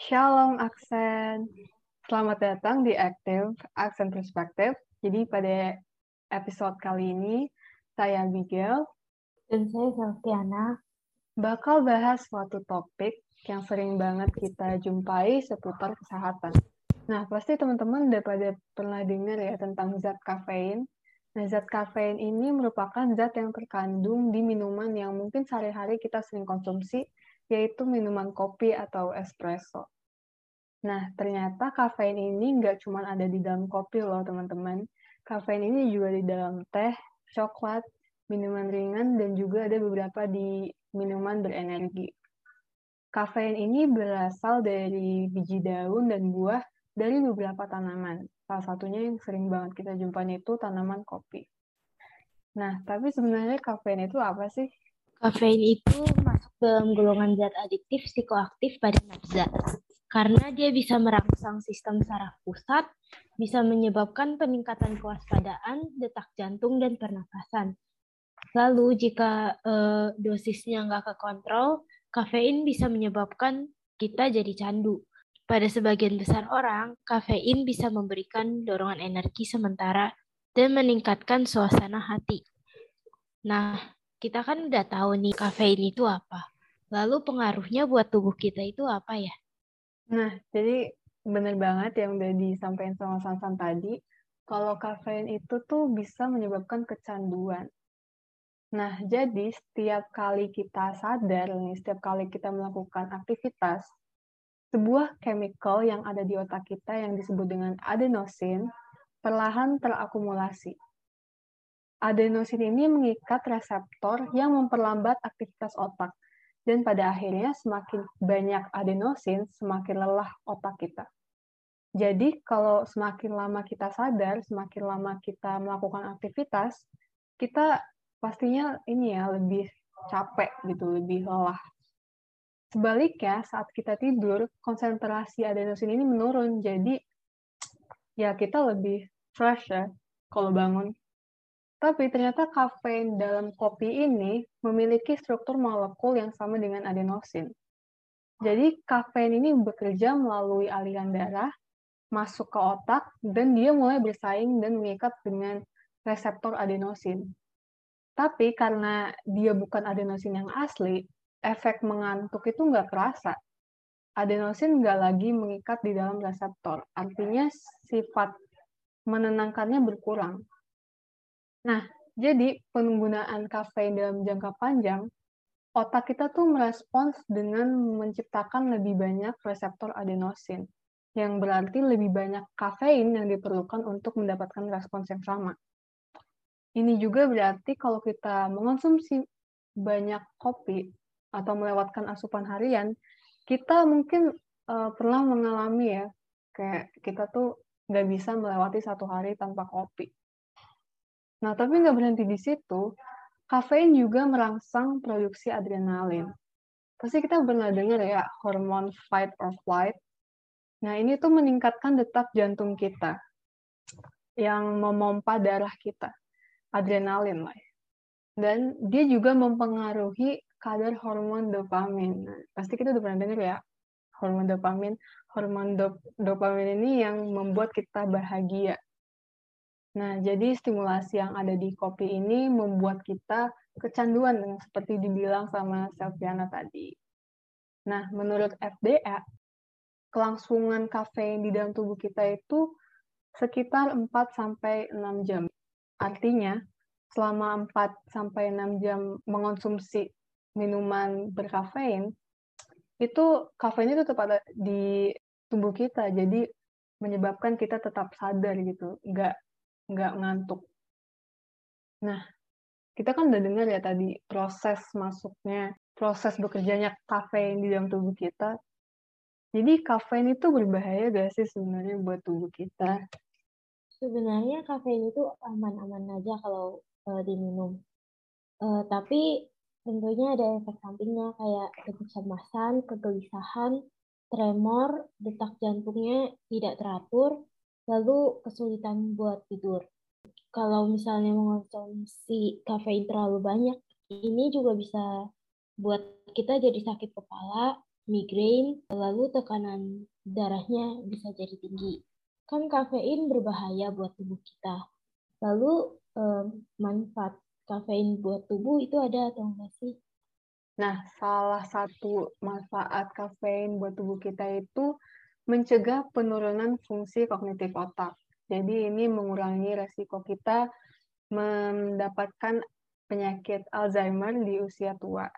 Shalom Aksen. Selamat datang di Active Aksen Perspektif. Jadi pada episode kali ini, saya Abigail dan saya Selviana bakal bahas suatu topik yang sering banget kita jumpai seputar kesehatan. Nah, pasti teman-teman udah pada pernah dengar ya tentang zat kafein. Nah, zat kafein ini merupakan zat yang terkandung di minuman yang mungkin sehari-hari kita sering konsumsi, yaitu minuman kopi atau espresso. Nah, ternyata kafein ini nggak cuma ada di dalam kopi loh, teman-teman. Kafein ini juga di dalam teh, coklat, minuman ringan, dan juga ada beberapa di minuman berenergi. Kafein ini berasal dari biji daun dan buah dari beberapa tanaman. Salah satunya yang sering banget kita jumpain itu tanaman kopi. Nah, tapi sebenarnya kafein itu apa sih? Kafein itu masuk dalam golongan zat adiktif psikoaktif pada nafza. Karena dia bisa merangsang sistem saraf pusat, bisa menyebabkan peningkatan kewaspadaan, detak jantung, dan pernafasan. Lalu jika uh, dosisnya nggak kekontrol, kafein bisa menyebabkan kita jadi candu. Pada sebagian besar orang, kafein bisa memberikan dorongan energi sementara dan meningkatkan suasana hati. Nah, kita kan udah tahu nih kafein itu apa. Lalu pengaruhnya buat tubuh kita itu apa ya? Nah, jadi benar banget yang udah disampaikan sama Sansan tadi. Kalau kafein itu tuh bisa menyebabkan kecanduan. Nah, jadi setiap kali kita sadar nih, setiap kali kita melakukan aktivitas, sebuah chemical yang ada di otak kita yang disebut dengan adenosin perlahan terakumulasi. Adenosin ini mengikat reseptor yang memperlambat aktivitas otak. Dan pada akhirnya semakin banyak adenosin, semakin lelah otak kita. Jadi kalau semakin lama kita sadar, semakin lama kita melakukan aktivitas, kita pastinya ini ya lebih capek gitu, lebih lelah. Sebaliknya, saat kita tidur, konsentrasi adenosin ini menurun. Jadi, ya kita lebih fresh ya kalau bangun. Tapi ternyata kafein dalam kopi ini memiliki struktur molekul yang sama dengan adenosin. Jadi, kafein ini bekerja melalui aliran darah, masuk ke otak, dan dia mulai bersaing dan mengikat dengan reseptor adenosin. Tapi karena dia bukan adenosin yang asli, efek mengantuk itu nggak kerasa. Adenosin nggak lagi mengikat di dalam reseptor. Artinya sifat menenangkannya berkurang. Nah, jadi penggunaan kafein dalam jangka panjang, otak kita tuh merespons dengan menciptakan lebih banyak reseptor adenosin, yang berarti lebih banyak kafein yang diperlukan untuk mendapatkan respons yang sama. Ini juga berarti kalau kita mengonsumsi banyak kopi, atau melewatkan asupan harian, kita mungkin uh, pernah mengalami ya, kayak kita tuh nggak bisa melewati satu hari tanpa kopi. Nah, tapi nggak berhenti di situ, kafein juga merangsang produksi adrenalin. Pasti kita pernah dengar ya, hormon fight or flight. Nah, ini tuh meningkatkan detak jantung kita yang memompa darah kita, adrenalin lah. Ya. Dan dia juga mempengaruhi kadar hormon dopamin. Nah, pasti kita udah pernah dengar ya, hormon dopamin. Hormon dop dopamin ini yang membuat kita bahagia. Nah, jadi stimulasi yang ada di kopi ini membuat kita kecanduan, seperti dibilang sama Selviana tadi. Nah, menurut FDA, kelangsungan kafein di dalam tubuh kita itu sekitar 4-6 jam. Artinya, selama 4-6 jam mengonsumsi minuman berkafein, itu kafein itu tetap ada di tubuh kita, jadi menyebabkan kita tetap sadar gitu, nggak nggak ngantuk. Nah, kita kan udah dengar ya tadi proses masuknya, proses bekerjanya kafein di dalam tubuh kita. Jadi kafein itu berbahaya gak sih sebenarnya buat tubuh kita? Sebenarnya kafein itu aman-aman aja kalau uh, diminum. Uh, tapi tentunya ada efek sampingnya kayak kecemasan, kegelisahan, tremor, detak jantungnya tidak teratur, lalu kesulitan buat tidur. Kalau misalnya mengonsumsi kafein terlalu banyak, ini juga bisa buat kita jadi sakit kepala, migrain, lalu tekanan darahnya bisa jadi tinggi. Kan kafein berbahaya buat tubuh kita. Lalu eh, manfaat kafein buat tubuh itu ada atau enggak sih? Nah, salah satu manfaat kafein buat tubuh kita itu mencegah penurunan fungsi kognitif otak. Jadi ini mengurangi resiko kita mendapatkan penyakit Alzheimer di usia tua.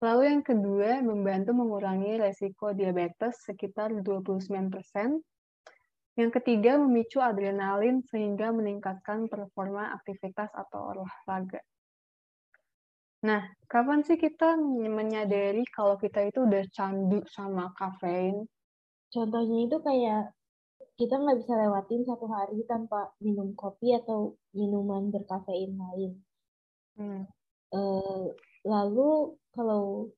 Lalu yang kedua, membantu mengurangi resiko diabetes sekitar 29%. Yang ketiga, memicu adrenalin sehingga meningkatkan performa aktivitas atau olahraga. Nah, kapan sih kita menyadari kalau kita itu udah candu sama kafein? Contohnya itu kayak kita nggak bisa lewatin satu hari tanpa minum kopi atau minuman berkafein lain. Hmm. Uh, lalu kalau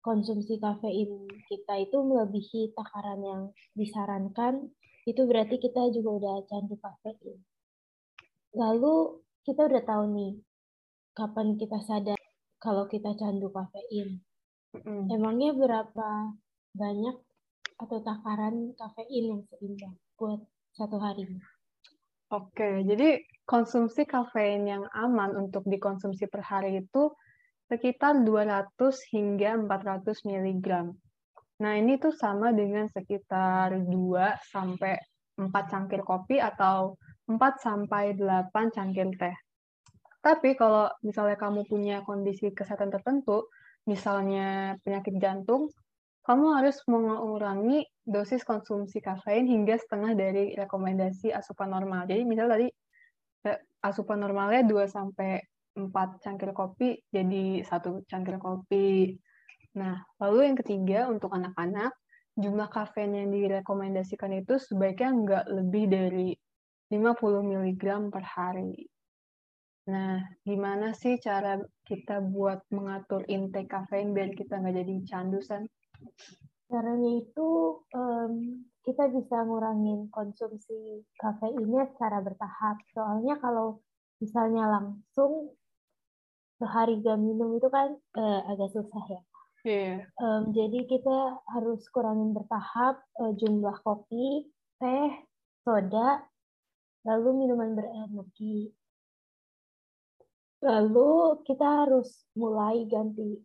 konsumsi kafein kita itu melebihi takaran yang disarankan, itu berarti kita juga udah candu kafein. Lalu kita udah tahu nih kapan kita sadar kalau kita candu kafein. Mm. Emangnya berapa banyak atau takaran kafein yang seimbang buat satu hari? Oke, jadi konsumsi kafein yang aman untuk dikonsumsi per hari itu sekitar 200 hingga 400 mg. Nah, ini tuh sama dengan sekitar 2 sampai 4 cangkir kopi atau 4 sampai 8 cangkir teh. Tapi kalau misalnya kamu punya kondisi kesehatan tertentu, misalnya penyakit jantung, kamu harus mengurangi dosis konsumsi kafein hingga setengah dari rekomendasi asupan normal. Jadi misalnya tadi eh, asupan normalnya 2 sampai 4 cangkir kopi jadi satu cangkir kopi. Nah, lalu yang ketiga untuk anak-anak, jumlah kafein yang direkomendasikan itu sebaiknya nggak lebih dari 50 mg per hari. Nah, gimana sih cara kita buat mengatur intake kafein biar kita nggak jadi candu, San? Caranya itu um, kita bisa ngurangin konsumsi kafeinnya secara bertahap. Soalnya kalau misalnya langsung sehari gak minum itu kan uh, agak susah ya. Yeah. Um, jadi kita harus kurangin bertahap uh, jumlah kopi, teh, soda, lalu minuman berenergi Lalu kita harus mulai ganti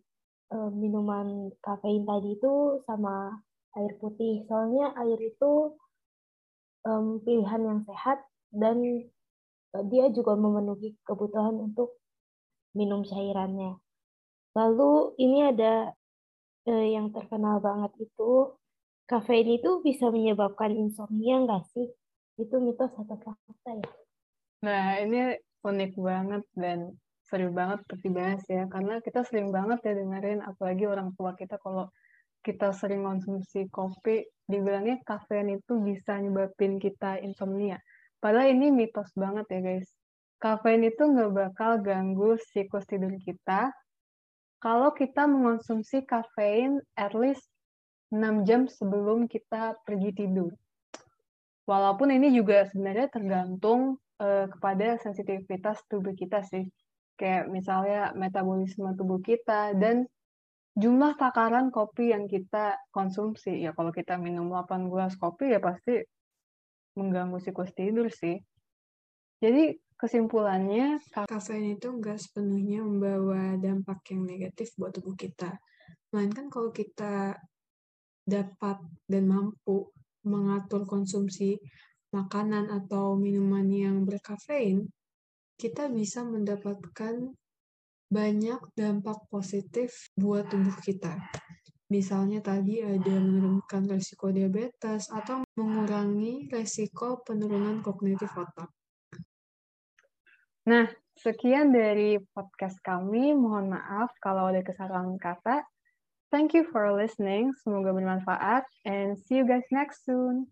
uh, minuman kafein tadi itu sama air putih. Soalnya air itu um, pilihan yang sehat dan uh, dia juga memenuhi kebutuhan untuk minum cairannya. Lalu ini ada uh, yang terkenal banget itu kafein itu bisa menyebabkan insomnia nggak sih? Itu mitos atau fakta ya? Nah, ini unik banget dan seru banget untuk dibahas ya karena kita sering banget ya dengerin apalagi orang tua kita kalau kita sering konsumsi kopi dibilangnya kafein itu bisa nyebabin kita insomnia padahal ini mitos banget ya guys kafein itu nggak bakal ganggu siklus tidur kita kalau kita mengonsumsi kafein at least 6 jam sebelum kita pergi tidur. Walaupun ini juga sebenarnya tergantung uh, kepada sensitivitas tubuh kita sih kayak misalnya metabolisme tubuh kita dan jumlah takaran kopi yang kita konsumsi. Ya kalau kita minum 8 gelas kopi ya pasti mengganggu siklus tidur sih. Jadi kesimpulannya kafein itu enggak sepenuhnya membawa dampak yang negatif buat tubuh kita. Melainkan kalau kita dapat dan mampu mengatur konsumsi makanan atau minuman yang berkafein, kita bisa mendapatkan banyak dampak positif buat tubuh kita. Misalnya tadi ada menurunkan resiko diabetes atau mengurangi resiko penurunan kognitif otak. Nah, sekian dari podcast kami. Mohon maaf kalau ada kesalahan kata. Thank you for listening. Semoga bermanfaat and see you guys next soon.